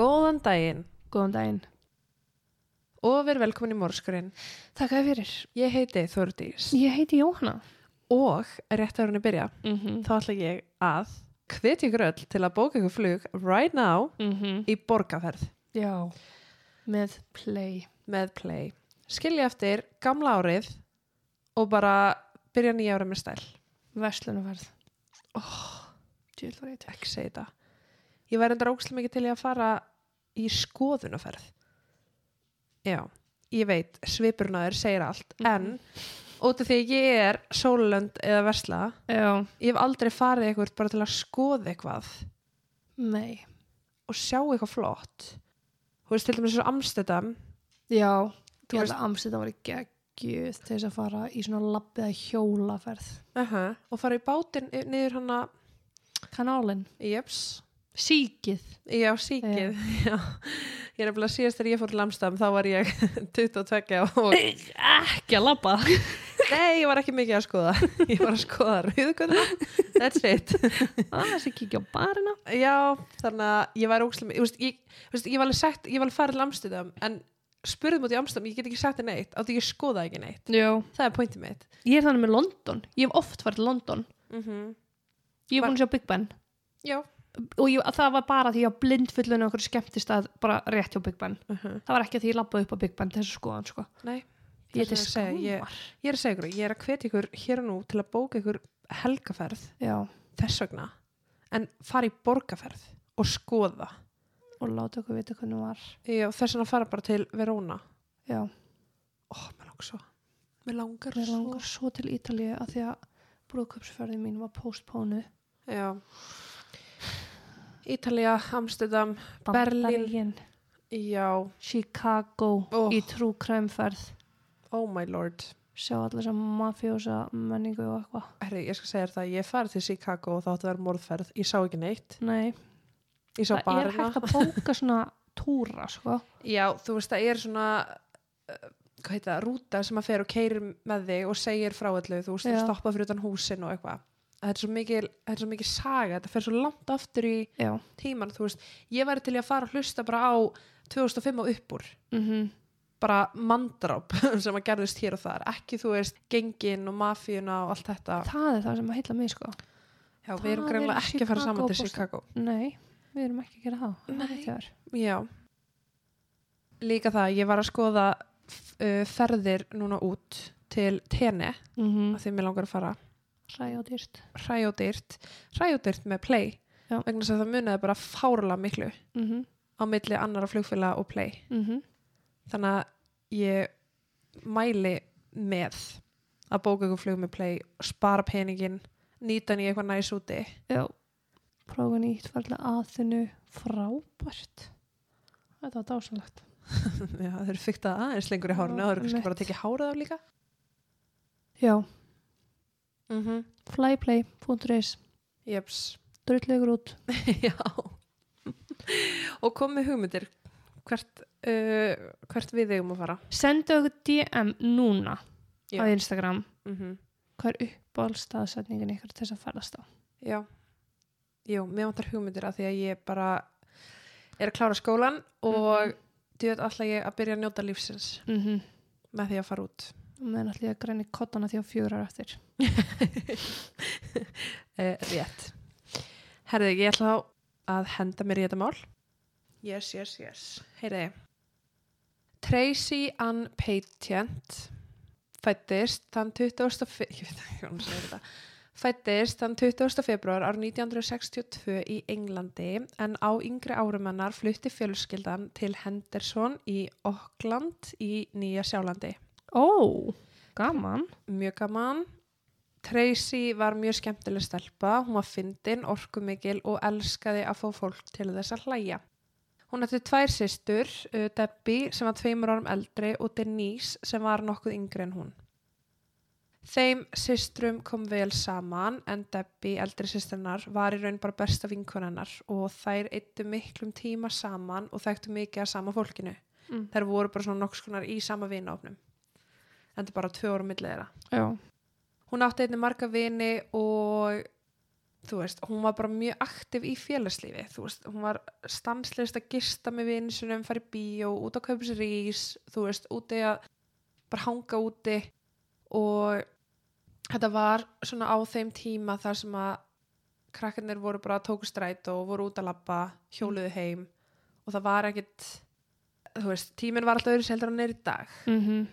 Góðan daginn Góðan daginn. og verið velkomin í Mórskurinn. Takk að fyrir. Ég heiti Þórdís Ég heiti Jóhanna. og rétt að hún byrja Mm -hmm. þá ætla ég að hvetja ykkur öll til að bóka ykkur flug right now í borgarferð Já. Með play. með play. Skilja eftir gamla árið og bara byrja nýja ára með stæl. Vestlunumferð. Oh, Djúl var ég til. Ekki segja þetta. Ég væri enda ókslega mikið til í að fara í skoðunaferð. Já, ég veit, svipurnaður segir allt, en út af því ég er sólönd eða versla, Já. ég hef aldrei farið eitthvað bara til að skoða eitthvað Nei. og sjá eitthvað flott. Þú veist, til dæmis svo Amsterdam, Já. Þú veist- Amsterdam var geggjuð til þess að fara í svona labbiða hjólaferð. uh og fara í bátinn niður hana, Kanálinn. jeps, Síkið. já, síkið, já. Ég er nefnilega síðast þegar ég fór til Amsterdam, þá var ég 22 og Ekki að labba. Nei, ég var ekki mikið að skoða. Ég var að skoða rauðgöðuna. That's it. Það er sér kíkja á barina. Já, þannig að ég var ógslega, ég, ég, ég var alveg sagt, ég var alveg farið til Amsterdam, en spurðum út í Amsterdam, ég get ekki sagt þér neitt, átti ég skoða ekki neitt. Já. Það er pointið mitt. Ég er þannig með London. Ég hef oft farið London. Mm -hmm. Ég hef búin að sjá Big Ben. Já. Og ég, það var bara því að ég var blind fullun okkur skemmtist að bara rétt hjá Big Ben Uh -huh. það var ekki að því ég labbaði upp á Big Ben til þess að skoða hann sko. Nei, ég Það er sem ég ég- er að segja ykkur, ég er að hvetja ykkur hér og nú til að bóka ykkur helgaferð já, þess vegna, en fara í borgarferð og skoða. og láta okkur vita hvernig var Já, þess vegna fara bara til Verona. já, Ó, mér langar svo. Mér langar mér svo. langar svo til Ítalíu að því að brúðköpsferðin mín var postpónu Já. Ítalía, Amsterdam. Bandaríkin, já, Chicago Oh. í trú kræmferð oh my lord. sjá allir sem mafjósa menningu og eitthvað Herri, ég skal segja þér það, ég farið til Chicago og þá átti að vera morðferð. Ég sá ekki neitt. nei, Ég sá það er barina. hægt að bóka svona túra sko. Já, þú veist, það er svona, uh, hvað heit það, rúta sem að fer og keirir með þig og segir frá allu, þú veist, þú stoppa fyrir utan húsin og eitthvað. Þetta er svo mikil, er svo mikil saga, þetta fer svo langt aftur í já, tíman, þú veist. Ég væri til að fara að hlusta bara á 2005 og uppúr. mhm. Bara mandráp sem að gerðist hér og þar. Ekki þú veist gengin og mafíuna og allt þetta. Það er það sem að heilla mig sko. Já, við erum Það greinlega ekki að fara saman til. Chicago. Nei, við erum ekki að gera það. Það Nei. já. Líka það, ég var að skoða uh, ferðir núna út til Tene, Mm af því mér langar að fara Ræði og dýrt. hræjódyrt, hræjódyrt með play Já. vegna þess að það muniði bara fárala miklu Mm -hmm. á milli annara flugfélag og play Mm þannig að ég mæli með að bóka ykkur flug með play spara peningin, nýta í eitthvað næs úti Já, prófa nýtt, farlega aðþinu, frábært. Þetta var dásanlegt. Já, þeir eru fyrkt að aðeins lengur í hárinu Já, og þeir eru kannski bara að tekja hárið af líka Já, mm -hmm. flyplay.is, Jeps drullegur út. Já Og komið hugmyndir hvert, uh, hvert við eigum að fara Sendu okkur DM núna Já. á Instagram. mm -hmm. Hvað er uppáhaldstaðsetningin ykkur til þess að ferðast á? Já Jú, mér vantar hugmyndir af því að ég bara er að klára skólan og mm -hmm. alltaf ég að byrja að njóta lífsins Mm -hmm. með því að fara út meðan allir að græni kottana því á fjórar eftir. eh, Rétt Herði, ég ætla þá að henda mér í þetta mál Yes, yes, yes Heyriði Tracy Ann Patent fættist þann 20. fe- ég veit ekki hvað hún segir þetta fættist þann 20. februar ár 1962 í Englandi en á yngri árum hennar flutti fjölskyldan til Henderson í Auckland í Nýja Sjálandi Ó, gaman. mjög gaman. Tracy var mjög skemmtileg stelpa. Hún var fyndin, orkumikil og elskaði að fá fólk til þess að hlæja. Hún ætti tvær systur uh, Debbie sem var tveimur árum eldri og Denise sem var nokkuð yngri en hún. Þeim systrum kom vel saman en Debbie, eldri systurnar var í raun bara besta vinkonennar og þær eittu miklum tíma saman og þekktu mikið að sama fólkinu. Mm. þær voru bara svona nokks konar í sama vinofnum en þetta er bara tvö ára millið þeirra Já. Hún átti einnig marga vini og þú veist, hún var bara mjög aktiv í félagslífi, þú veist, hún var stanslist að gista með vinsunum, fara í bíó, út á kaupis rís, þú veist, úti að bara hanga úti og þetta var svona á þeim tíma þar sem að krakkarnir voru bara að tóku stræt og voru út að labba, hjóluðu heim og það var ekkit, þú veist, tíminn var alltaf öðru seldur en er í dag. Mhm.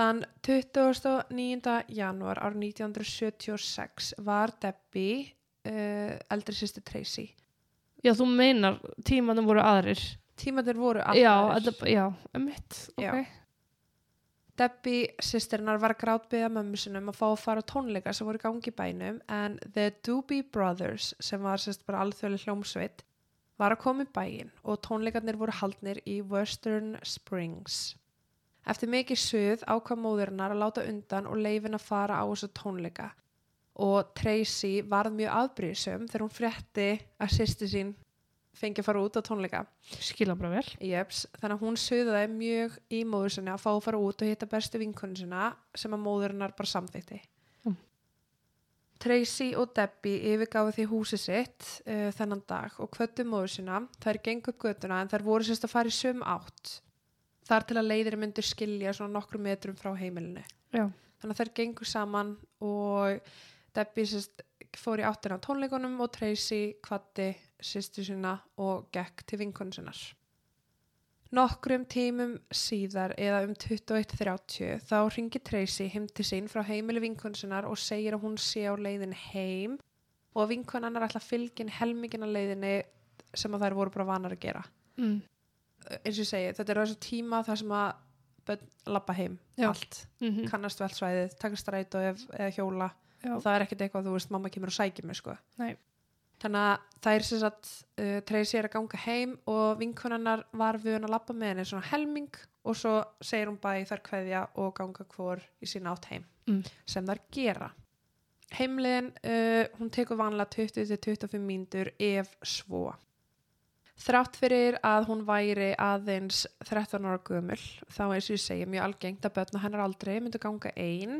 Þann 29. janúar árið 1976 var Debbie uh, eldri sýstu Tracy. Já, þú meinar tímanum voru aðrir. Tímandir voru Já, allar. þetta, já, emitt. Já. Ok. Debbie sýstirinnar var að grátbyggja mömmu sinum að fá að fara á tónleika sem voru í gangi bænum en The Doobie Brothers sem var sérst bara alþjóðlega hljómsveit var að koma í bæin og tónleikarnir voru haldnir í Western Springs. Eftir mikið suð ákvað móðurinnar að láta undan og leifin að fara á þessu tónleika og Tracy varð mjög afbríðsum þegar hún frétti að sýsti sín fengi að fara út á tónleika. Skila bara vel. Jeps, þannig að hún suðaði mjög í móður sinni að fá að fara út og hitta bestu vinkunni sinna sem að móðurinnar bara samþykti. Mm. Tracy og Debbie yfirgáðu því húsi sitt uh, þennan dag og kvöttu móður sinna. Þær gengu upp götuna en þær voru sérst að fara í söm átt. Þar til að leiðir myndur skilja svona nokkru metrum frá heimilinu. Já. Þannig að þær gengu saman og Debbie sérst fór í áttina á tónleikunum og Tracy kvatti sýstu sína og gekk til vinkonu sinnar. Nokkrum tímum síðar eða um 21.30 þá ringi Tracy heim til sín frá heimili vinkonu sinnar og segir að hún sé á leiðin heim og að vinkonu hennar ætla að fylgja helmingin á leiðinni sem að þær voru bara vanar að gera. Mm. Eins og ég segi, þetta er þessu tíma þar sem að börn labba heim, Já. allt, Mm kannast við allt svæðið, taka strætó ef, eða hjóla Já. og það er ekkert eitthvað, þú veist, mamma kemur og sækir mig sko. Nei. Þannig að það er sem sagt, uh, Tracy er að ganga heim og vinkonannar var við að labba með henni svona helming og svo segir hún bæ þar kveðja og ganga hvor í sína átt heim Mm. sem þar gera. Heimliðin, uh, hún tekur vanlega 20-25 mínútur ef svo. Þrátt fyrir að hún væri aðeins 13 ára gömul, þá eins og ég segi mjög algengt að börna hennar aldrei myndu ganga einn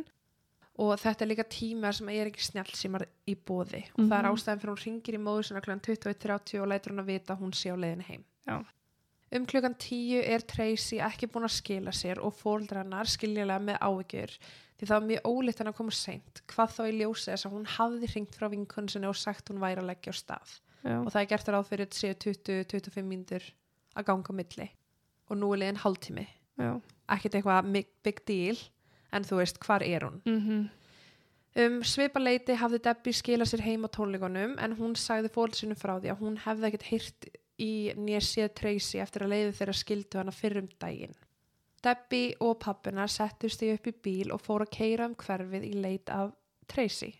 og þetta er líka tíma sem er ekki snjálfsímar í bóði og það er Mhm. ástæðan fyrir hún ringir í móðu sinna kl. 21.30 og lætur hún að vita að hún sé á leiðin heim. Já. Um klukkan 10 er Tracy ekki búin að skila sér og fóldrannar skiljulega með áhyggjur því það var mjög ólíkt hann að koma seint hvað þá í ljósi þess að hún hafði ringt frá vinkunni sinni og sagt hún væri að leggja á stað Já. og það er gert ráð fyrir séu 20-25 mínútur að ganga á milli og nú er leiðin hálftími ekkert eitthvað big, deal en þú veist, hvar er hún? Mm Um svipaleiti hafði Debbie skilað sér heim á tónleikunum en hún sagði fólksinu frá því að hún hefði ekkert hýrt í nýja séð Tracy eftir að leiði þeirra skildu hana fyrrum daginn. Debbie og pappina settust því upp í bíl og fóru að keira um hverfið í leit af Tracy.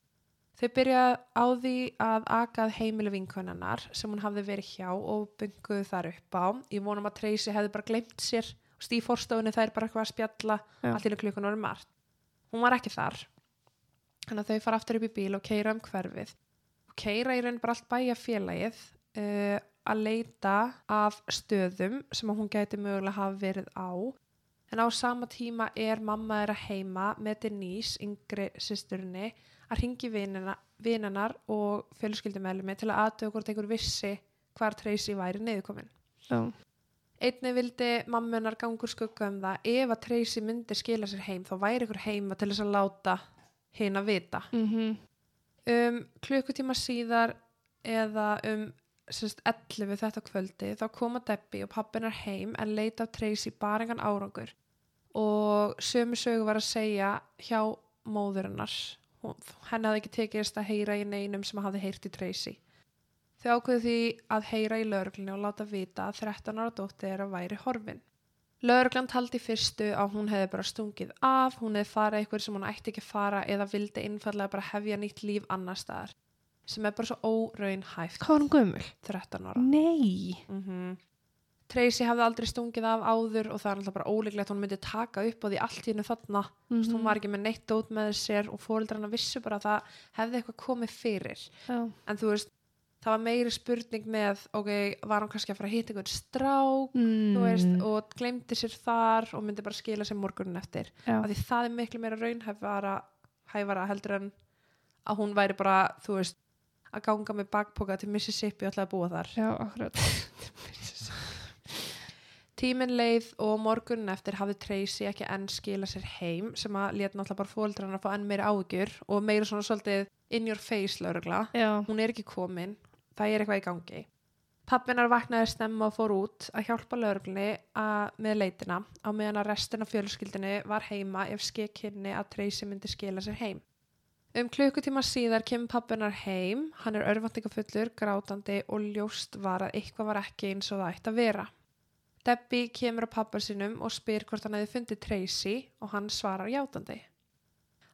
Þau byrjaði á því að akað heimili vinkonannar sem hún hafði verið hjá og bunguðu þar upp á. Ég vonum að Tracy hefði bara glemt sér og stíð fórstofunni þær bara eitthvað að spjalla Já. allt í klukkan orðið margt. Hún var ekki þar. Þannig að þau fara aftur upp í bíl og keira um hverfið. Og keira í raun bara allt bæja félagið uh, að leita af stöðum sem hún gæti mögulega hafa verið á. En á sama tíma er mamma þeirra heima með Denise, yngri systurinni, að ringi vinnanar og fjölskyldumælumi til að aðtöku hvort einhver vissi hvar Tracy væri niðurkomin. Já. Einni vildi mammunar gangur skugga um það ef að Tracy myndi skila sér heim þá væri ykkur heima til þess að láta hinn að vita. Mm Um klukkutíma síðar eða um sérst 11 þetta kvöldi þá koma Debbie og pappinar heim en leita af Tracy bara engan árangur og sömu sögu var að segja hjá móðurinnar. Henni hafði ekki tekist að heyra í neinum sem hafði heyrt í Tracy. Þau ákveðu því að heyra í lögreglunni og láta vita að 13 ára dóttir þeirra væri horfin. Lögreglan taldi fyrstu að hún hefði bara stungið af, hún hefði farið eitthvað sem hún ætti ekki að fara eða vildi einfallega bara hefja nýtt líf annar staðar sem er bara svo óraunhæft Hvað var hún gömul? 13 ára. Nei. Mm Tracy hafði aldrei stungið af áður og það er alltaf bara ólíklegt að hún myndi taka upp á því allt í hennu þarna mm Mhm. hún var ekki með neitt dót með sér og fóreldrarna vissu bara að það hefði eitthvað komið fyrir Já. en þú veist, það var meiri spurning með, ok, var hann kannski að fara að hitta einhvern strák, Mm. veist og glemdi sér þar og myndi bara skila sér morgunin eftir, Já. af því það er miklu meira raunhæfara hæfara heldur en að hún væri bara, þú veist að ganga með bakpoka til Mississippi og ætlaði að búa þar. Já, akkurat. Tíminn leið og morgunin eftir hafði Tracy ekki enn skila sér heim sem að leta náttúrulega bara fóldrarna að fá enn meiri áhugjur og meira svona svolítið in your face laurugla. Já, Hún er ekki komin, það er eitthvað í gangi. Pappinar vaknaði snemma og fór út að hjálpa lauruglunni að- með leitina á meðan að restin af fjölskyldinni var heima ef skekkinni að Tracy myndi skila sér heim. Um klukkutíma síðar kemur pappinar heim, hann er örvandingafullur, grátandi og ljóst var að eitthvað var ekki eins og það ætti að vera. Debbie kemur á pappa sinum og spyr hvort hann hefði fundið Tracy og hann svarar játandi.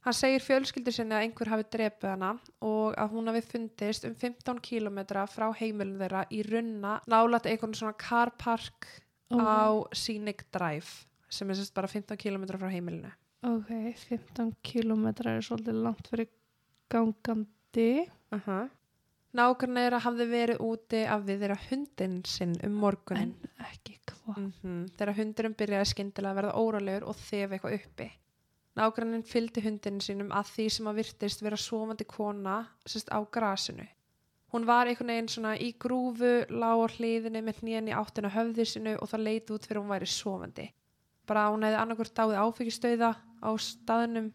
Hann segir fjölskyldur sinni að einhver hafi drepið hana og að hún hafi fundist um 15 km frá heimilin þeirra í runna nálat einhvern svona carpark á Scenic Drive sem er sérst bara 15 km frá heimilinu. Ok, 15 kilometrar er svolítið langt fyrir gangandi. Uh -huh. Nákvæmlega þeirra hafði verið úti af við þeirra hundin sinn um morgunin. En ekki hvað. Mm Þegar hundurinn byrjaði skyndilega að verða óralegur og þef eitthvað uppi. Nágrannin fylgdi hundinu sínum að því sem að virtist vera sofandi kona sérst á grasinu. Hún var einhvern veginn svona í grúfu, lág á hliðinni með hnén í áttina höfði sinu og það leit út fyrir hún væri sofandi. Bara hún hefði annarkvort dáið áfengistöða á staðnum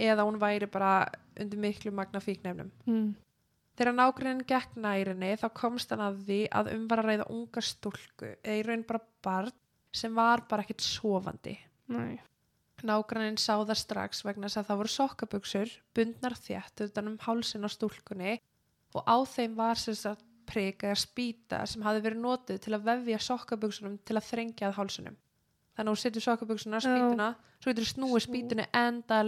eða hún væri bara undir miklu magna fíknefnum. Mm. Þegar nágrannin gekk nærinni þá komst hann að því að um var að reyða unga stúlku eða í raun bara barn sem var bara ekkit sofandi. Nei. Nágrannin sá það strax vegna þess að það voru sokkabuxur, bundnar þétt utan um hálsin á stúlkunni og á þeim var sem sagt prik eða spýta sem hafi verið notuð til að vefja sokkabuxunum til að þrengja að hálsunum. Þannig að hún setur sokkabuxuna, Já. spýtuna, svo getur snúið Snú. spýtunni enda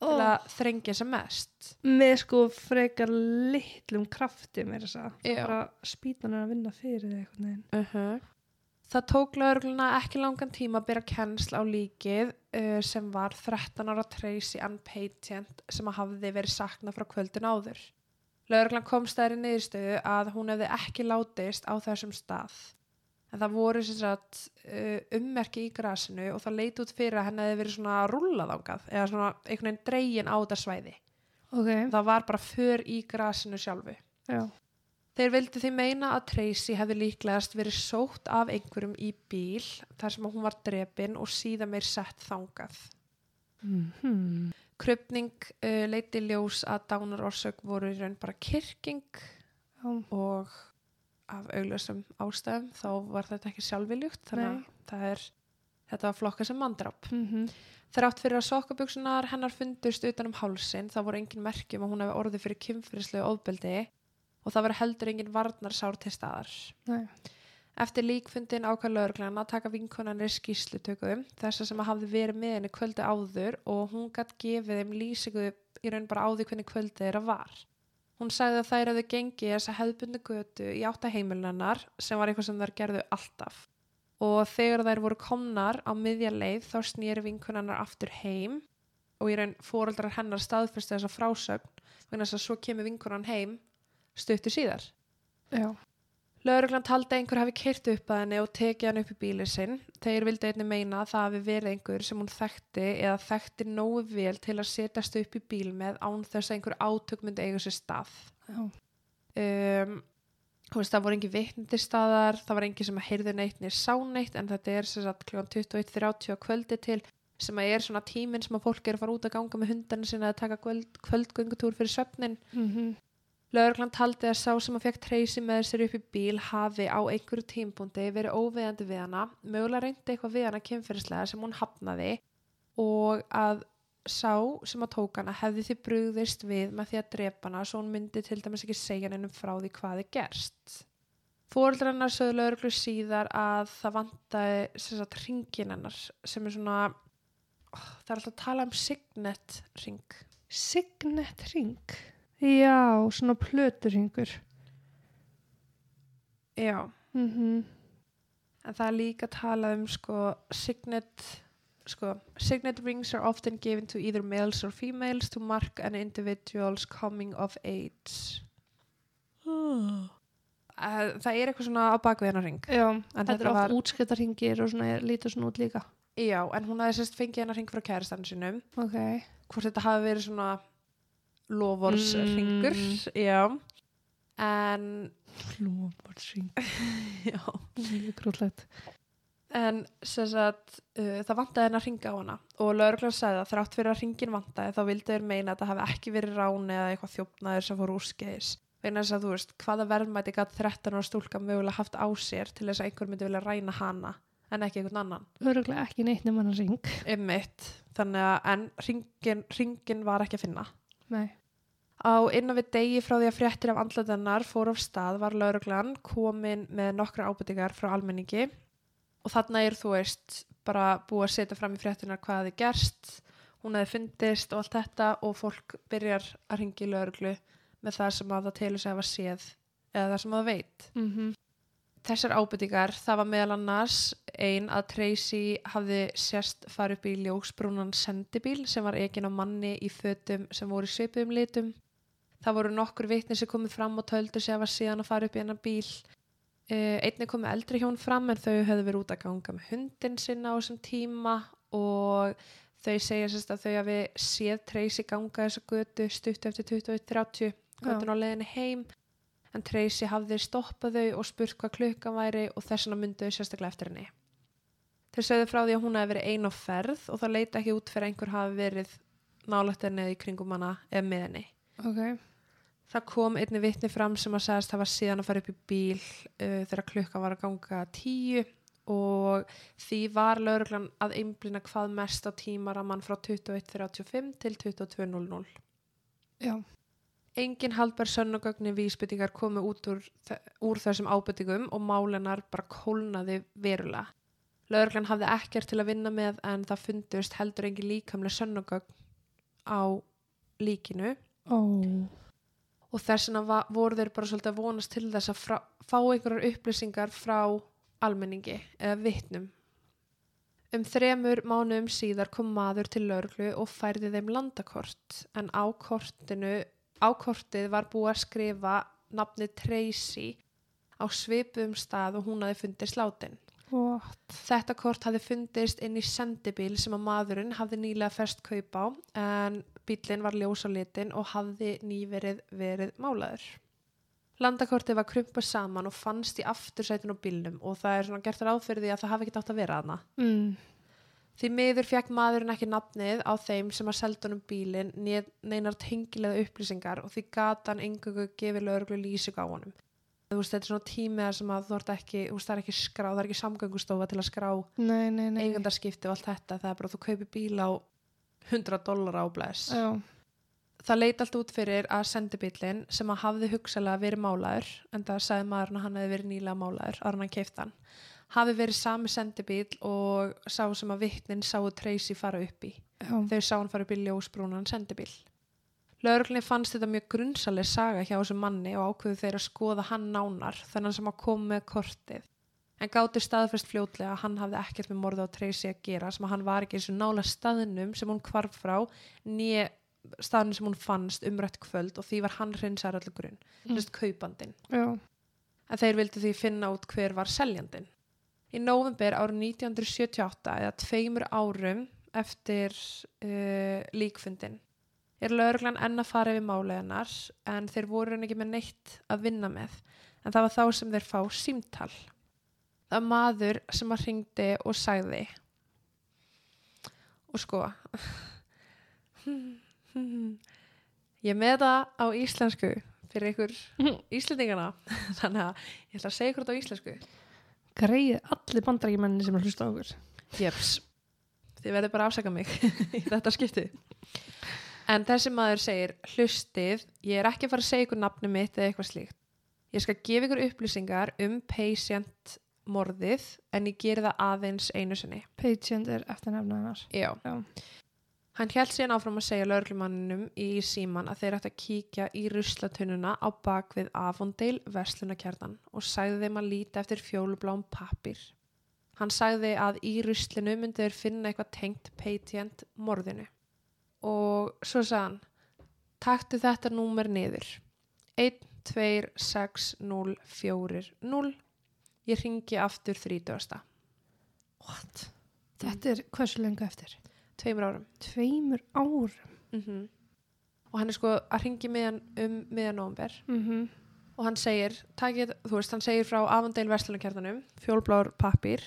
laust til Oh. að þrengja sem mest. Með sko frekar litlum krafti með þess að. Spýtan er að vinna fyrir eitthvað. Uh Það tók laurugluna ekki langan tíma að byrja kennsl á líkið uh, sem var 13 ára Tracy Ann Patient sem að hafði verið saknað frá kvöldin áður. Lauruglan komst þær í niðurstöðu að hún hefði ekki látist á þessum stað. En það voru sagt uh, ummerki í grasinu og það leit út fyrir að henni hefði verið svona rúllaðangað eða svona einhvern veginn dregin á þetta svæði. Ok. Það var bara för í grasinu sjálfu. Já. Þeir vildi því meina að Tracy hefði líklegast verið sótt af einhverjum í bíl þar sem hún var drepin og síðan meir sett þangað. Mm Krupning uh, leiti ljós að dánarorsök voru í raun bara kirking Já. og af auglösum ástæðum þá var þetta ekki sjálfviljugt þannig að er, þetta var flokka sem mandrapp. Mm -hmm. Þrátt fyrir að sokkabuksunar hennar fundust utan um hálsin þá voru engin merkjum að hún hefði orðið fyrir kynfyrirslegu óðbeldi og það var heldur engin varnarsár til staðar. Nei. Eftir líkfundin ákvað lögreglan að taka vinkonanir skýslutökum þess að sem að hafði verið með henni kvöldi áður og hún gætt gefið þeim lýsingu í raun bara á því hvernig kvöldi þeirra var. Hún sagði að þær hefðu gengið þessa hefðbundu götu í átta heimilunar sem var eitthvað sem þær gerðu alltaf. Og þegar þær voru komnar á miðja leið þá snýri vinkonannar aftur heim og í raun fóreldrar hennar staðfyrstu þessa frásögn vegna þess að svo kemur vinkonan heim stuttu síðar. Já. Lauruglan taldi að einhver hafi keirt upp að henni og tekið hann upp í bílið sinn. Þeir vildi einnig meina að það hafi verið einhver sem hún þekkti eða þekkti nógu vel til að setjast upp í bíl með án þess að einhver átök myndi eiga sér stað. Um, veist, það voru engin vitndir staðar, það var engin sem að heyrði neitt nýr sá neitt en þetta er sem sagt kl. 21.30 á kvöldi til sem að er svona tíminn sem að fólk er að fara út að ganga með hundarnir sinna að taka kvöld, kvöldgöngutúr fyrir svefnin. Mm Lögreglan taldi að sá sem að fekk Tracy með sér upp í bíl hafi á einhverju tímpundi verið óveðandi við hana, mögulega reyndi eitthvað við hana kynferðislega sem hún hafnaði og að sá sem að tók hana hefði því brugðist við með því að drepa hana svo hún myndi til dæmis ekki segja neinum frá því hvað er gerst. Fóreldrannar sögðu lögreglu síðar að það vantaði sagt ringin hennar sem er svona, ó, það er alltaf að tala um signet ring. Signet ring. Já, svona plöturringur. Já. Mm En það er líka að tala um sko signet sko signet rings are often given to either males or females to mark an individual's coming of age. Uh, Það er eitthvað svona á bakvið hennar ring. Já, En þetta er oft var, útskiptarringir og svona lítur svona út líka. já, en hún sérst fengið hennar ring frá kærastann sinum. Ok. Hvort þetta hafi verið svona lovorsringur, já. En, Lómarsring. já, Mjög grúllegt. en sem sagt, uh, það vantaði henn að ringa á hana og lögreglan sagði að þrátt fyrir að ringin vantaði þá vildi þeir meina að það hafi ekki verið ráni eða eitthvað þjófnaður sem fór úrskeiðis. Vegna þess að þú veist, hvaða verðmæti gætt 13 ára stúlka mögulega haft á sér til þess að einhver myndi vilja ræna hana en ekki einhvern annan. Öruglega ekki neitt nema hann ring. Einmitt, þannig að en ringin, ringin var ekki að finna. Nei. Á innan við degi frá því að fréttir af andlatennar fór af stað var lauruglan komin með nokkra ábyrtingar frá almenningi og þarna er þú veist bara búið að setja fram í fréttinar hvað hefði gerst, hún hefði fundist og allt þetta og fólk byrjar að ringi í lauruglu með það sem að það telur sig að hafa séð eða það sem að það veit. Mm Þessar ábyrtingar, það var meðal annars ein að Tracy hafði sérst farið upp í ljósbrúnan sendibíl sem var egin á manni í fötum sem voru í svipuðum litum. Það voru nokkur vitni sem komið fram og töldu sig að var síðan að fara upp í hennar bíl. Uh, einnig komið eldri hjón fram en þau höfðu verið út að ganga með hundin sinna á þessum tíma og þau segja sérst að þau hafi séð Tracy ganga þessa götu stutt eftir 21.30 götun á leiðinni heim en Tracy hafði stoppað þau og spurt hvað klukkan væri og þess vegna myndu þau sérstaklega eftir henni. Þau sögðu frá því að hún hefði verið ein á ferð og það leita ekki út fyrir einhver hafi verið nálægt henni eða í kringum hana eða með henni. Ok. Það kom einni vitni fram sem að sagast það var síðan að fara upp í bíl uh, þegar klukkan var að ganga tíu og því var lauruglan að einblina hvað mest á tímaramann frá 21.35 til 22.00. Já. Engin haldbær sönnugögnin vísbyttingar komu út úr, úr þessum ábyttingum og málenar bara kólnaði verulega. Lögreglan hafði ekkert til að vinna með en það fundust heldur engin líkamlega sönnugögn á líkinu Ó. og þess vegna voru þeir bara svolítið að vonast til þess að frá, fá einhverjar upplýsingar frá almenningi eða vitnum. Um þremur mánuðum síðar kom maður til lögreglu og færði þeim landakort en á kortinu á kortið var búið að skrifa nafnið Tracy á svipuðum stað og hún hafi fundið sláttinn. What? Þetta kort hafði fundist inn í sendibíl sem að maðurinn hafði nýlega fest kaup á en bílinn var ljós á litin og hafði nýverið verið málaður. Landakortið var krumpað saman og fannst í aftursætun á bílnum og það er svona gert ráð fyrir því að það hafi ekki átt að vera aðna. Mm. Því miður fekk maðurinn ekki nafnið á þeim sem að selda honum bílinn neinar tengilega upplýsingar og því gata hann engungu gefið lögreglu lýsing á honum. Þú veist, þetta er svona tími þar sem að þú ert ekki, þú veist, það er ekki skrá, það er ekki samgöngustofa til að skrá eigandarskipti og allt þetta, það er bara að þú kaupir bíl á 100 dólar á bless. Já. Það leit allt út fyrir að sendibílinn sem að hafði hugsalega verið málaður, en það sagði maðurinn að hann hefði verið nýlega málaður, ára hann keift hann, hafi verið sami sendibíl og sá sem að vittnin sáu Tracy fara upp í. Já. Þau sá hann fara upp í ljósbrúnan sendibíl. Lögreglunni fannst þetta mjög grunnsaleg saga hjá þessum manni og ákveðu þeir að skoða hann nánar þennan sem að koma með kortið. En gátti staðfest fljótlega að hann hafði ekkert með morða á Tracy að gera sem að hann var ekki eins og nála staðnum sem hún kvarf frá nýja staðnum sem hún fannst umrætt kvöld og því var hann hreinsar allir grunn, mm. Mm. kaupandinn. Já. En þeir vildi því finna út hver var seljandinn. Í november árið 1978 eða tveimur árum eftir uh, líkfundin er lögreglan enn að fara yfir máleginar en þeir voru henni ekki með neitt að vinna með en það var þá sem þeir fá símtal. Það var maður sem að ringdi og sagði og sko ég með það á íslensku fyrir ykkur íslendingana þannig að ég ætla að segja ykkur þetta á íslensku Greið allir bandarækjumenni sem er hlusta á okkur. Jeps. Þið verður bara að afsaka mig í þetta skipti. En þessi maður segir, hlustið, ég er ekki að fara að segja ykkur nafni mitt eða eitthvað slíkt. Ég skal gefa ykkur upplýsingar um patient morðið en ég geri það aðeins einu sinni. Patient er eftir nefna hennar. Já. Já. Hann held síðan áfram að segja lögreglumanninum í síman að þeir ætti að kíkja í ruslatununa á bakvið Avondale verslunarkjarnan og sagði þeim að líta eftir fjólubláum pappir. Hann sagði að í ruslinu myndi þeir finna eitthvað tengt patient morðinu. Og svo sagði hann, taktu þetta númer niður. 1, 2, 6, 0, 4, 0. Ég ringi aftur 30. What? Þetta er hversu lengu eftir? Tveimur árum. Tveimur árum. Mm og hann er sko að ringi miðan um miðan nómber Mhm. og hann segir, takið, þú veist, hann segir frá Avondale Vestlunarkjartanum, fjólblár pappír,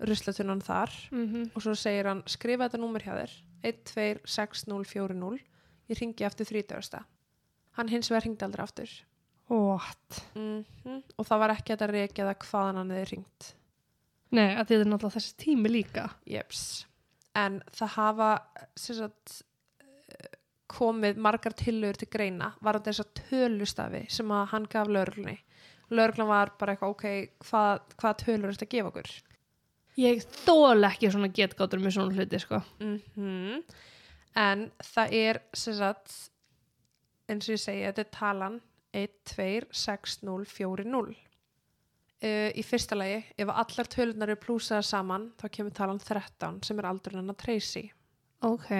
ruslatunan þar Mhm. og svo segir hann, skrifa þetta númer hjá þér 126040 ég ringi aftur 30. Hann hins vegar ringdi aldrei aftur What? mm og það var ekki að reykja það hvaðan hann hefði ringt Nei, að þetta er náttúrulega þessi tími líka. Jeps. En það hafa sagt, komið margar tillögur til greina varandi þess að tölustafi sem að hann gaf lögreglunni. Lögreglan var bara eitthvað, ok, hvað, hvað tölur þetta að gefa okkur? Ég þól ekki svona getgátur með svona hluti, sko. Mm En það er sem sagt, eins og ég segi, þetta er talan 126040. Uh, í fyrsta lagi, ef allar tölunar eru plúsaðar saman, þá kemur talan 13 sem er aldrei hennar Tracy. Ok.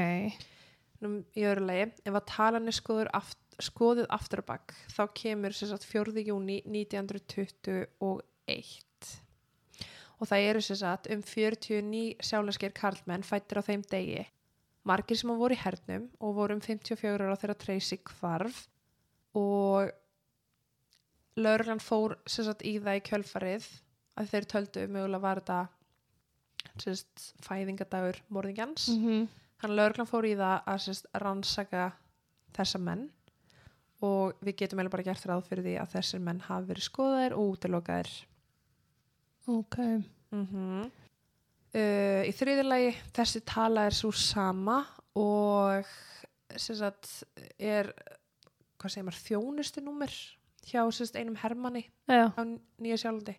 Nú, í öðru lagi, ef að talan er skoður aft, skoðið aftur á bakk, þá kemur sem sagt 4. júni 1921. Og það eru sem sagt um 49 sjálfneskir karlmenn fættir á þeim degi. Margir sem voru í hernum og voru um 54 ára þegar Tracy kvarf og lauruglan fór sem sagt í það í kjölfarið að þeir töldu mögulega var þetta sem sagt fæðingadagur morðingjans. Mm Þannig að lauruglan fór í það að sérst, rannsaka þessa menn og við getum eiginlega bara gert ráð fyrir því að þessir menn hafi verið skoðaðir og útilokaðir. Ok. Mm uh, í þriðilagi þessi tala er svo sama og sagt, er maður, þjónustu númer hjá sérst, einum hermanni Já. á Nýja sjálfandi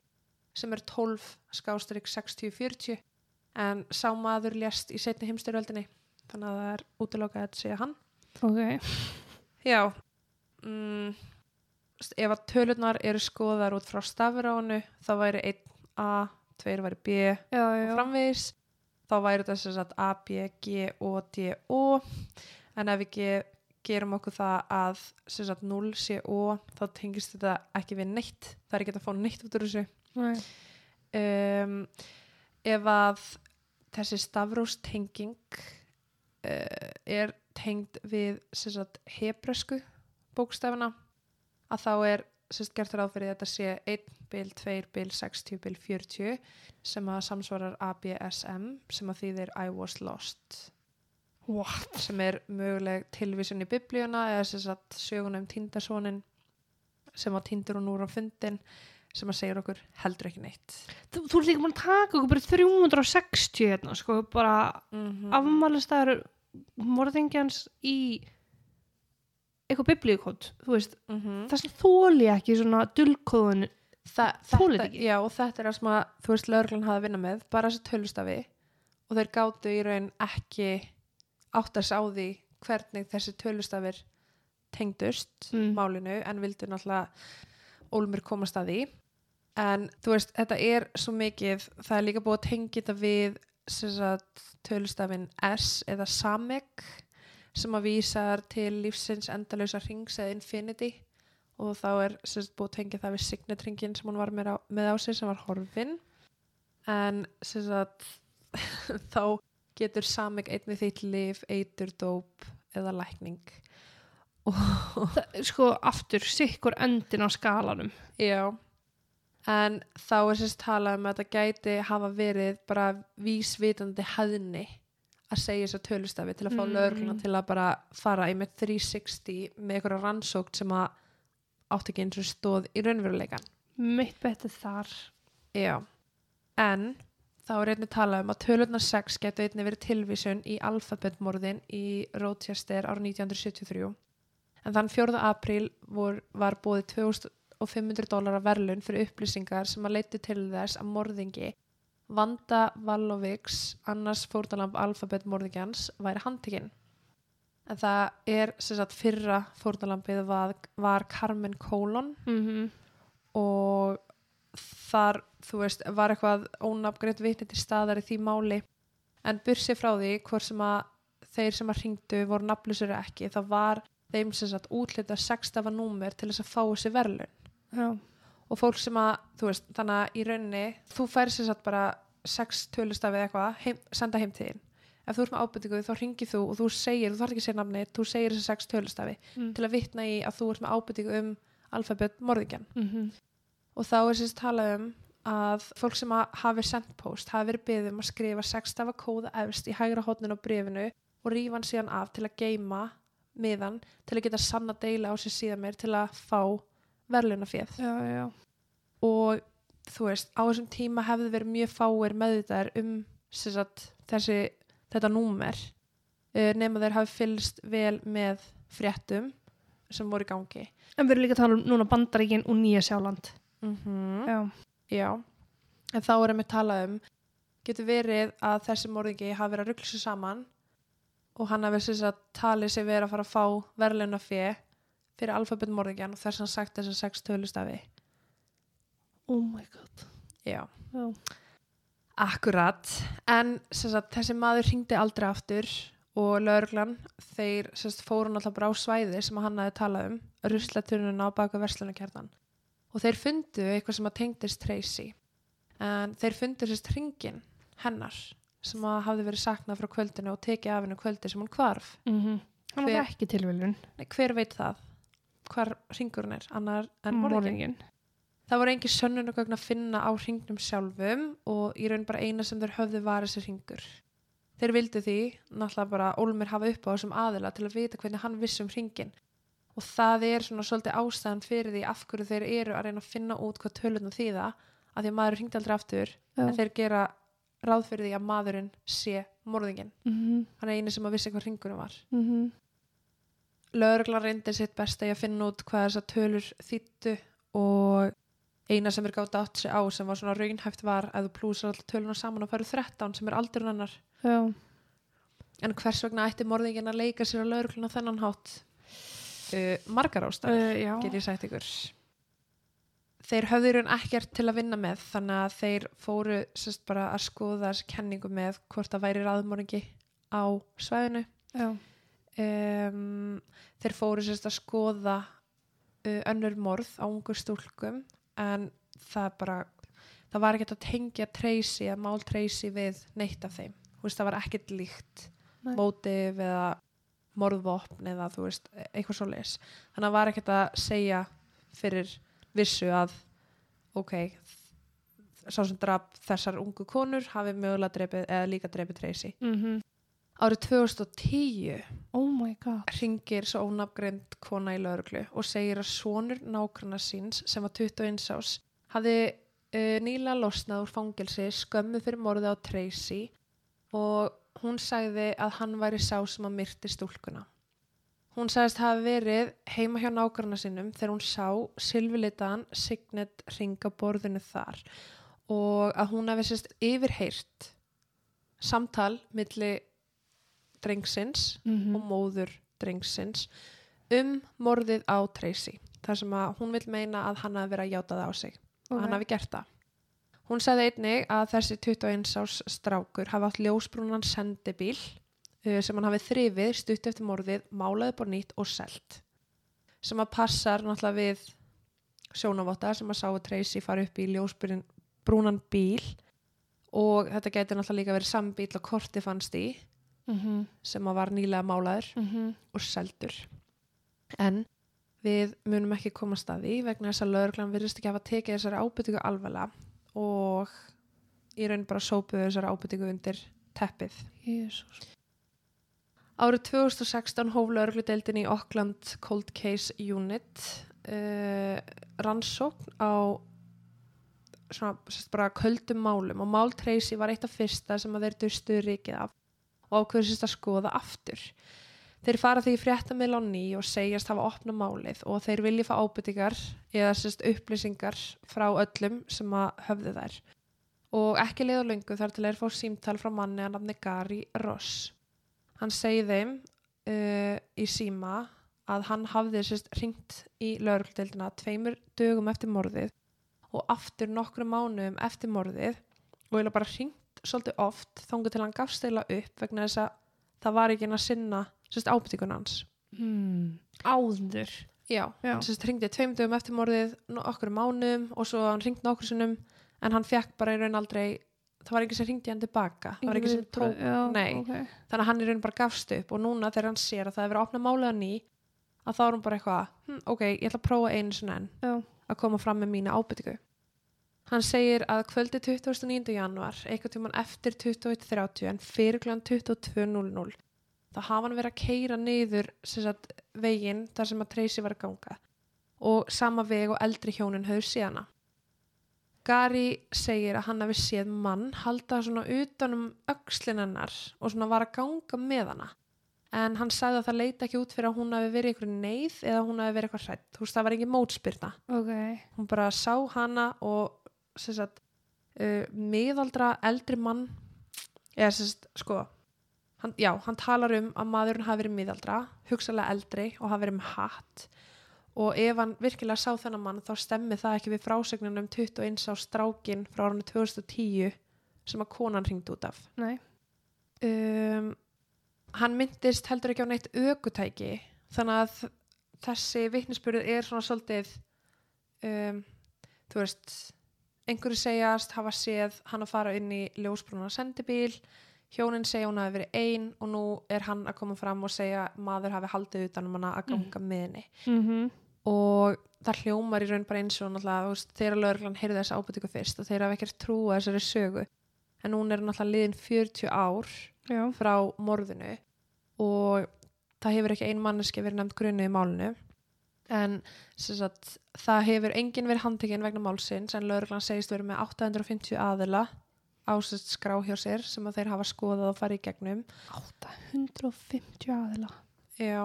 sem er 12 skástrík 60-40 en sá maður lést í setni heimstyrjöldinni þannig að það er útilokað að segja hann Ok. Já mm, ef að tölurnar eru skoðar út frá stafránu þá væri 1 A, 2 væri B Já, já. og framvegis. Þá væri þetta sem sagt A, B, G, O, D, O. En ef við ge gerum okkur það að sem sagt 0 sé O þá tengist þetta ekki við neitt. Það er ekki að fá neitt út úr þessu. Um, ef að þessi stafróstenging uh, er tengd við sem sagt hebresku bókstafina að þá er sem sagt gert ráð fyrir þetta sé 1 bil, 2 bil, 60 bil, 40 sem að samsvarar ABSM sem að þýðir I was lost What? sem er möguleg tilvísun í biblíuna eða sem sagt söguna um týndarsónin sem að týndur hún úr á fundin sem að segja okkur heldur ekki neitt Þú, þú ert líka búin að taka okkur bara 360 hérna, sko, bara mm -hmm. afmælistæður morðingjans í eitthvað biblíukótt, þú veist, mm -hmm. þess að þóli ekki svona dulkóðun. Þa, þetta, já, og þetta er það sem að þú veist lögreglan hafa að vinna með, bara þessi tölustafi og þeir gátu í raun ekki áttast á því hvernig þessi tölustafir tengdust Mm. málinu en vildu náttúrulega ólmur komast að því. En þú veist, þetta er svo mikið það er líka búið að tengja þetta við sagt, tölustafin S eða Samek sem að vísar til lífsins endalösa rings eða Infinity og þá er sagt, búið að tengja það við signetringin sem hún var með á, með á sig sem var horfin en sem sagt þá getur Samek einnig þitt lif, eitur, dóp eða lækning Það, sko, aftur, sikkur endin á skalanum. Já, en þá er sérst talað um að þetta gæti hafa verið bara vísvitandi hæðni að segja þess að tölustafi til að fá Mm. lögregluna til að bara fara í með 360 með einhverja rannsókt sem að átti ekki eins og stóð í raunveruleikan. Mitt betið þar. Já, en þá er einnig talað um að tölurnar 6 getur einnig verið tilvísun í alfabetmorðin í Rochester ára 1973 en þann 4. apríl vor, var búið 2500 dólar verðlun fyrir upplýsingar sem að leiti til þess að morðingi Vanda Valoviks annars fórtalamb alfabetmorðingjans væri handtekinn en það er sem sagt fyrra fórtalambið var, var Carmen Colon Mm og þar, þú veist, var eitthvað ónafgreint vitni til staðar í því máli. En bursi frá því hvort sem að þeir sem að ringdu voru nafnlusur ekki, þá var þeim sem sagt útlita sextafa númer til þess að fá þessi verðlun Já. og fólk sem að, þú veist, þannig að í rauninni, þú færi sem sagt bara sex tölustafið eitthvað, heim, senda heim til þín ef þú ert með ábendingu þá ringir þú og þú segir, þú þarf ekki að segja nafni þú segir þessi sex tölustafi Mm. til að vitna í að þú ert með ábendingu um alfabet morðingjan Mhm. og þá er sérst talað um að fólk sem hafi sendt post hafi verið beðið um að skrifa sextafa kóða efst í hægra hotnin á brefinu og rífa hann síðan af til að geima miðan til að geta sanna deila á sér síðan meir til að fá verðlunaféð Já, já. og þú veist, á þessum tíma hefði verið mjög fáir meðvitaðir um sem sagt, þessi, þetta númer uh, nema þeir hafi fylgst vel með fréttum sem voru í gangi En við erum líka að tala um núna bandaríkin og Nýja Sjáland. mm Já. Já, en þá erum við talað um getur verið að þessi morðingi hafi verið að ruggla sér saman og hann hafi þess að talið sér verið að fara að fá verðluna fyrir fyrir alfabet morðingjan og þess að hann sagt þess að sex tölustafi Oh my god. Já, Já. Akkurat en sagt, þessi maður hringdi aldrei aftur og lögreglan þeir sagt, fóru náttúrulega bara á svæði sem hann hafi talað um, ruslaturnuna á baka verslunarkernan og þeir fundu eitthvað sem að tengdist Tracy en þeir fundu sérst hringin hennar sem að hafði verið saknað frá kvöldinu og tekið af hennu kvöldi sem hún hvarf Mm Hann Hver- var ekki tilviljun. Nei, hver veit það? hvar hringurinn er annar en morðingin Morðingin. Það voru engin sönnunugögn að finna á hringnum sjálfum og í raun bara eina sem þeir höfðu var þessi hringur. Þeir vildu því náttúrulega bara Ólmir hafa upp á þessum aðila til að vita hvernig hann vissi um hringin og það er svona svolítið ástæðan fyrir því af hverju þeir eru að reyna að finna út hvað tölunum þýða að því að maður hringdi aldrei aftur Já. en þeir gera ráð fyrir því að maðurinn sé morðingin Mhm, hann er eini sem að vissi hvað hringurinn var. Mhm. lögreglan reyndi sitt besta í að finna út hvað þessar tölur þýttu og eina sem er gátt átt sig á sem var svona raunhæft var að þú plúsar alltaf töluna saman og færu 13 sem er aldurinn hennar. Já. en hvers vegna ætti morðingin að leika sér á lögregluna þennan hátt? Uh, margar ástæður Uh, get ég sagt ykkur. Þeir höfðu í raun ekkert til að vinna með þannig að þeir fóru sérst bara að skoða þessi kenningu með hvort það væri raðmorðingi á svæðinu. Um, þeir fóru sérst að skoða uh, önnur morð á ungur stúlkum en það bara það var ekkert að tengja Tracy að mál Tracy við neitt af þeim þú veist, það var ekkert líkt Nei. mótif eða morðvopn eða þú veist, e- eitthvað svo leis þannig að það var ekkert að segja fyrir vissu að ok sá sem draf þessar ungu konur hafi mögulega drepið eða líka drepið Tracy Mhm. Árið 2010 Oh my god. ringir svo ónafgreind kona í lauruglu og segir að sonur nágrana síns sem var 21 ás hafði uh, nýlega losnað úr fangelsi skömmu fyrir morði á Tracy og hún sagði að hann væri sá sem að myrti stúlkuna. Hún sagðist hafa verið heima hjá nágrana sínum þegar hún sá silfilitaðan signet ringa borðinu þar og að hún hefði sérst yfirheyrt samtal milli drengsins Mhm. og móður drengsins um morðið á Tracy. Þar sem að hún vil meina að hann hafi verið að játa það á sig og hann hafi gert það. Hún sagði einnig að þessi 21 árs strákur hafi átt ljósbrúnan sendibíl uh, sem hann hafi þrifið stutt eftir morðið, málaði búr nýtt og selt. Sem að passar náttúrulega við sjónavotta sem að sáu Tracy fara upp í ljósbrúnan bíl. Og þetta getur náttúrulega líka verið sambíl og korti fannst í Mhm. sem að var nýlega málaður Mhm. og seldur. En við munum ekki koma staði vegna þess að lögreglan virðist ekki hafa tekið þessari ábyrtingu alvarlega og í raun bara sópuðu þessari ábyrtingu undir teppið. Jésús. Árið 2016 hóf lögregludeildin í Auckland Cold Case Unit uh, rannsókn á svona bara köldum málum og mál Tracy var eitt af fyrsta sem að þeir dustuðu ríkið af og ákveður sérst að skoða aftur. Þeir fara því fréttamil á ný og segjast hafa opna málið og þeir vilja fá ábyrtingar eða sérst upplýsingar frá öllum sem að höfðu þær. Og ekki leið á löngu þar til þeir fá símtal frá manni að nafni Gary Ross. Hann segi þeim uh, í síma að hann hafði sérst ringt í laurugdeldina tveimur dögum eftir morðið og aftur nokkru mánuðum eftir morðið og eiginlega bara ringt svolítið oft þángu til hann gafst eila upp vegna þess að það var ekki hann að sinna ábyrtingun hans. Mm. Áður. Já, hann ringdi tveim dögum eftir morðið okkur mánuðum og svo hann ringt nokkur sinnum en hann fekk bara í raun aldrei það var ekki sem ringdi hann tilbaka það var ekki sem já, nei okay. þannig að hann í raun bara gafst upp og núna þegar hann sér að það er verið að opna málið á ný að þá er hann bara eitthvað hm, ok, ég ætla að prófa einu sinni enn að koma fram með mína ábyrtingu hann segir að kvöldi 29. januar eitthvað tíman eftir 21.30 en fyrir kl. 22.00 þá hafa hann verið að keira niður sagt, veginn þar sem að Tracy var að ganga og sama veg og eldri hjónin höfðu síðana Gary segir að hann hafi séð mann halda svona utanum öxlin hennar og svona var að ganga með hana en hann sagði að það leita ekki út fyrir að hún hafi verið ykkur neyð eða hún hafi verið eitthvað hrætt þú veist það var ekki mótspyrna ok hún bara sá hana og sagt uh, miðaldra eldri mann eða sagt sko hann, já, hann talar um að maðurinn hafi verið miðaldra hugsalega eldri og hafi verið með hatt. Og ef hann virkilega sá þennan mann þá stemmi það ekki við frásögnunum 21 á strákin frá árunni 2010 sem að konan ringd út af. Nei, um, hann myndist heldur ekki á neitt ökutæki þannig að þessi vitnisbyrð er svona svolítið um, þú veist einhverju segjast hafa séð hann að fara inn í ljósbrúna sendibíl hjónin segja hún hafi verið ein og nú er hann að koma fram og segja að maður hafi haldið utan um hana að ganga með henni. Mhm. Og það hljómar í raun bara eins og náttúrulega þegar lögreglan heyrði þess ábyrtingu fyrst og þeir hafa ekkert trúa þessari sögu. En hún er náttúrulega liðin 40 ár já, frá morðinu og það hefur ekki ein manneski verið nefnd grunni í málinu en sagt, það hefur enginn verið handtekinn vegna málsins en lögreglan segist verið með 850 aðila ásett skrá hjá sér sem að þeir hafa skoðað og farið í gegnum. 850 aðila? Já,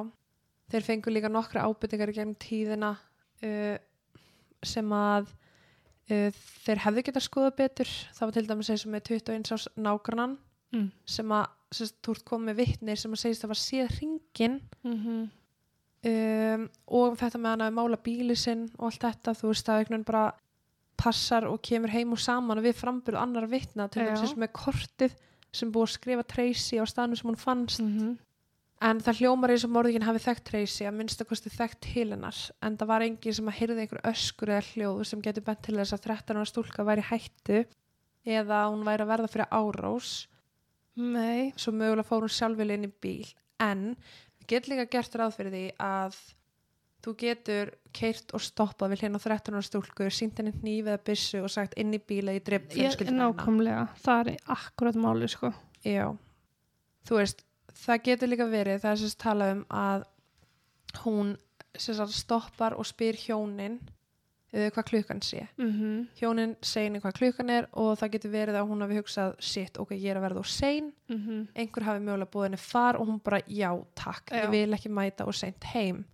þeir fengu líka nokkra ábyrtingar í gegnum tíðina uh, sem að uh, þeir hefðu getað skoðað betur. Það var til dæmis eins og með 21 ás nágrannan mm. sem að þú ert komið með vitnir sem að segist að var séð hringin mm um, og þetta með hann að mála bíli sinn og allt þetta, þú veist að einhvern veginn bara passar og kemur heim og saman við frambyrðu annar vitna til og með kortið sem búið að skrifa Tracy á staðnum sem hún fannst. -hmm. en það hljómar eins og morðingin hafi þekkt Tracy að minnstakosti þekkt til hennar. En það var engin sem að heyrði einhver öskur eða hljóð sem getur bent til þess að 13 ára stúlka væri hættu eða hún væri að verða fyrir árós nei, svo mögulega fór hún sjálfvel inn í bíl. En getum líka gert ráð fyrir því að þú getur keirt og stoppað við hérna 13 ára stúlku sínt henni hníf eða byssu og sagt inn í bíl að ég dreif ég, fjölskyldina hennar. nákvæmlega. Það er akkurat máli sko. Já, þú veist, það getur líka verið, það er sérst talað um að hún sérst stoppar og spyr hjónin uh, hvað klukkan sé. mm -hmm. Hjónin segir henni hvað klukkan er og það getur verið að hún hafi hugsað, shit, ok, ég er að verða og sein, Mm einhver hafi mögulega búið henni far og hún bara, já, takk, Já. ég vil ekki mæta og seint heim.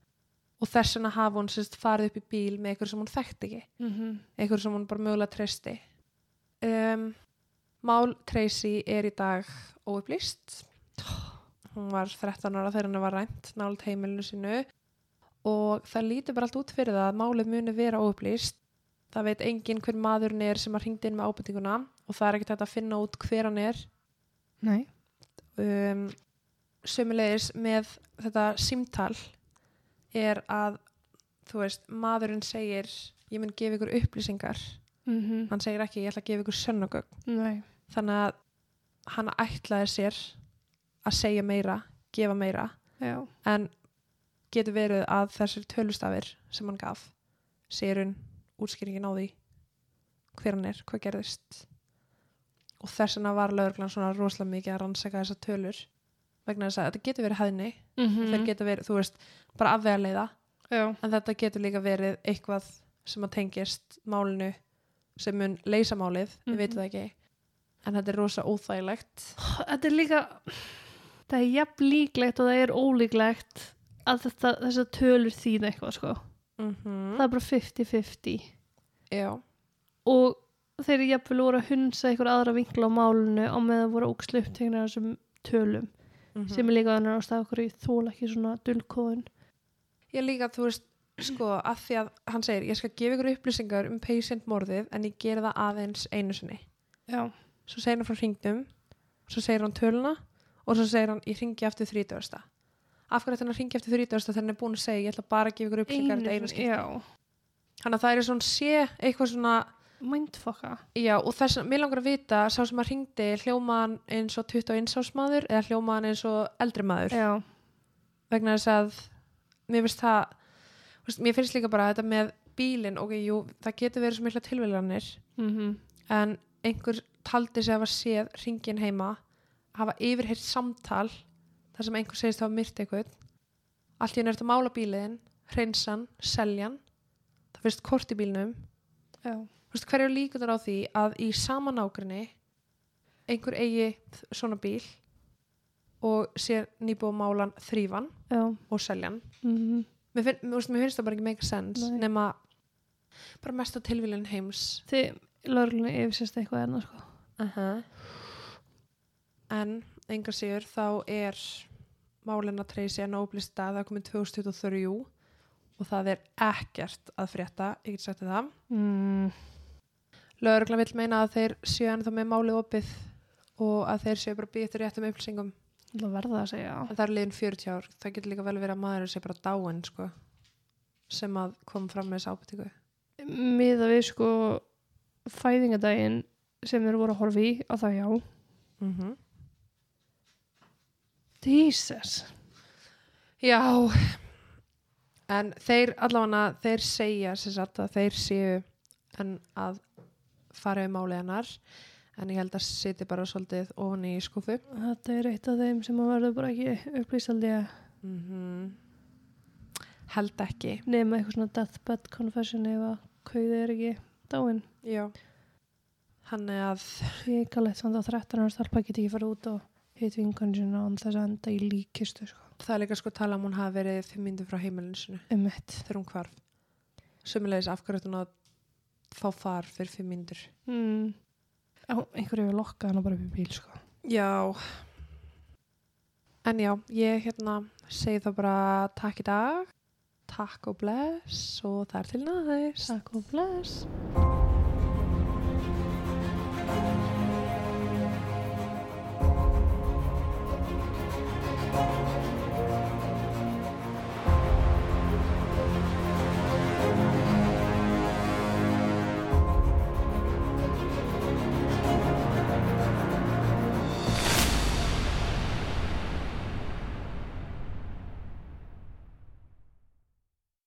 Og þess vegna hafi hún sérst farið upp í bíl með einhver sem hún þekkti ekki -hmm. einhver sem hún bara mögulega treysti um, Mál Tracy er í dag óupplýst hún var 13 ára þegar henni var rænt nált heimilinu sínu og það lítur bara allt út fyrir það að málið muni vera óupplýst. Það veit enginn hver maðurinn er sem har hringt inn með ábyrtinguna og það er ekkert að finna út hver hann er. Nei, um, sömulegis með þetta símtal er að þú veist, maðurinn segir ég mun gefa ykkur upplýsingar. Mm hann segir ekki ég ætla að gefa ykkur sönnugögn. Nei. Þannig að hann ætlaði sér að segja meira gefa meira. Já, en getur verið að þessir tölustafir sem hann gaf hún útskýringin á því hver hann er, hvað gerðist. Og þess vegna var lögreglan svona rosalega mikið að rannsaka þessar tölur vegna þess að þetta getur verið hæðni. Mm þeir geta verið, þú veist, bara afvega leiða já, en þetta getur líka verið eitthvað sem að tengist málinu sem mun leysa málið, við Mhm. veitum það ekki. En þetta er rosa óþægilegt. Þetta er líka það er jafn líklegt og það er ólíklegt að þetta, þessar tölur þýða eitthvað sko. Mm það er bara 50-50 já, og þeir jafnvel voru að hunsa einhver aðra vinkla á málunu á meðan voru ókslu uppteknir af þessum tölum. Mm sem er líka annar ástæð okkur í þóla ekki svona dulkóðun ég líka, þú veist sko, að því að hann segir, ég skal gefa ykkur upplýsingar um patient morðið en ég gera það aðeins einu sinni. Já, svo segir hann frá hringnum svo segir hann töluna og svo segir hann, ég hringi aftur 30. af hverju að hringi eftir 30. þegar hann er búin að segja, ég ætla bara að gefa ykkur upplýsingar þetta Þannig að það er svona sé eitthvað svona mindfokka. Já, og þess að mér langar að vita sá sem að ringdi hljómaðan eins og 21 árs maður eða hljómaðan eins og eldri maður? Já, vegna þess að mér finnst það veist, mér finnst líka bara að þetta með bílinn ok, jú, það getur verið svo mikla tilvælanir mhm, en einhver taldi sig að hafa séð ringin heima hafa yfirheyrt samtal þar sem einhver segist hafa myrt eitthvað allt í henni er þetta að mála bílinn hreinsan, seljan það finnst kort í veist, hverju líkunar á því að í sama nágrinni einhver eigi svona bíl og sér nýbúið málan þrýfan já, og seljan mhm, mér, finn, mér, veist, mér finnst það bara ekki make sense Nei. nema bara mesta tilvílun heims. Þið lögurlunni yfirsist eitthvað enna, sko. uh -huh. en enga sigur þá er treysi að nóblist að það komið 2023 og það er ekkert að frétta, ég get sagt það. Mm, Lögreglan vill meina að þeir séu ennþá með málið opið og að þeir séu bara býð eftir réttum upplýsingum. Það verða að segja, en það er liðin 40 ár, það getur líka vel verið að maður sé bara dáin sko, sem að kom fram með þessu ábyrtingu miða við, sko, fæðingadaginn sem þeir voru að horfa í, að það já. mm -hmm. Jesus. Já en þeir allavega þeir segja sem sagt að þeir séu en að fara málið hennar en ég held að sitja bara svolítið ofan í skúfu Þetta er eitt af þeim sem að verður bara ekki upplýstaldi að mm held ekki. Nema eitthvað svona deathbed confession ef að kauðið er ekki dáin. Já. Hann er að Ég alveg samt að 13 ára stelpa geti ekki farið út og hitt vinkunni sinna án þess að enda í líkistu sko. það er líka sko tala um hún hafi verið fimm myndir frá heimilinu sinu Um þegar hún hvarf sömulegis af hverju ætti hún að fá far fyrir fimm myndir Mm. Einhverju hefur lokkað hana bara upp í bíl sko. Já En já, ég hérna segi þá bara takk í dag takk og bless og það er til næst Takk og bless.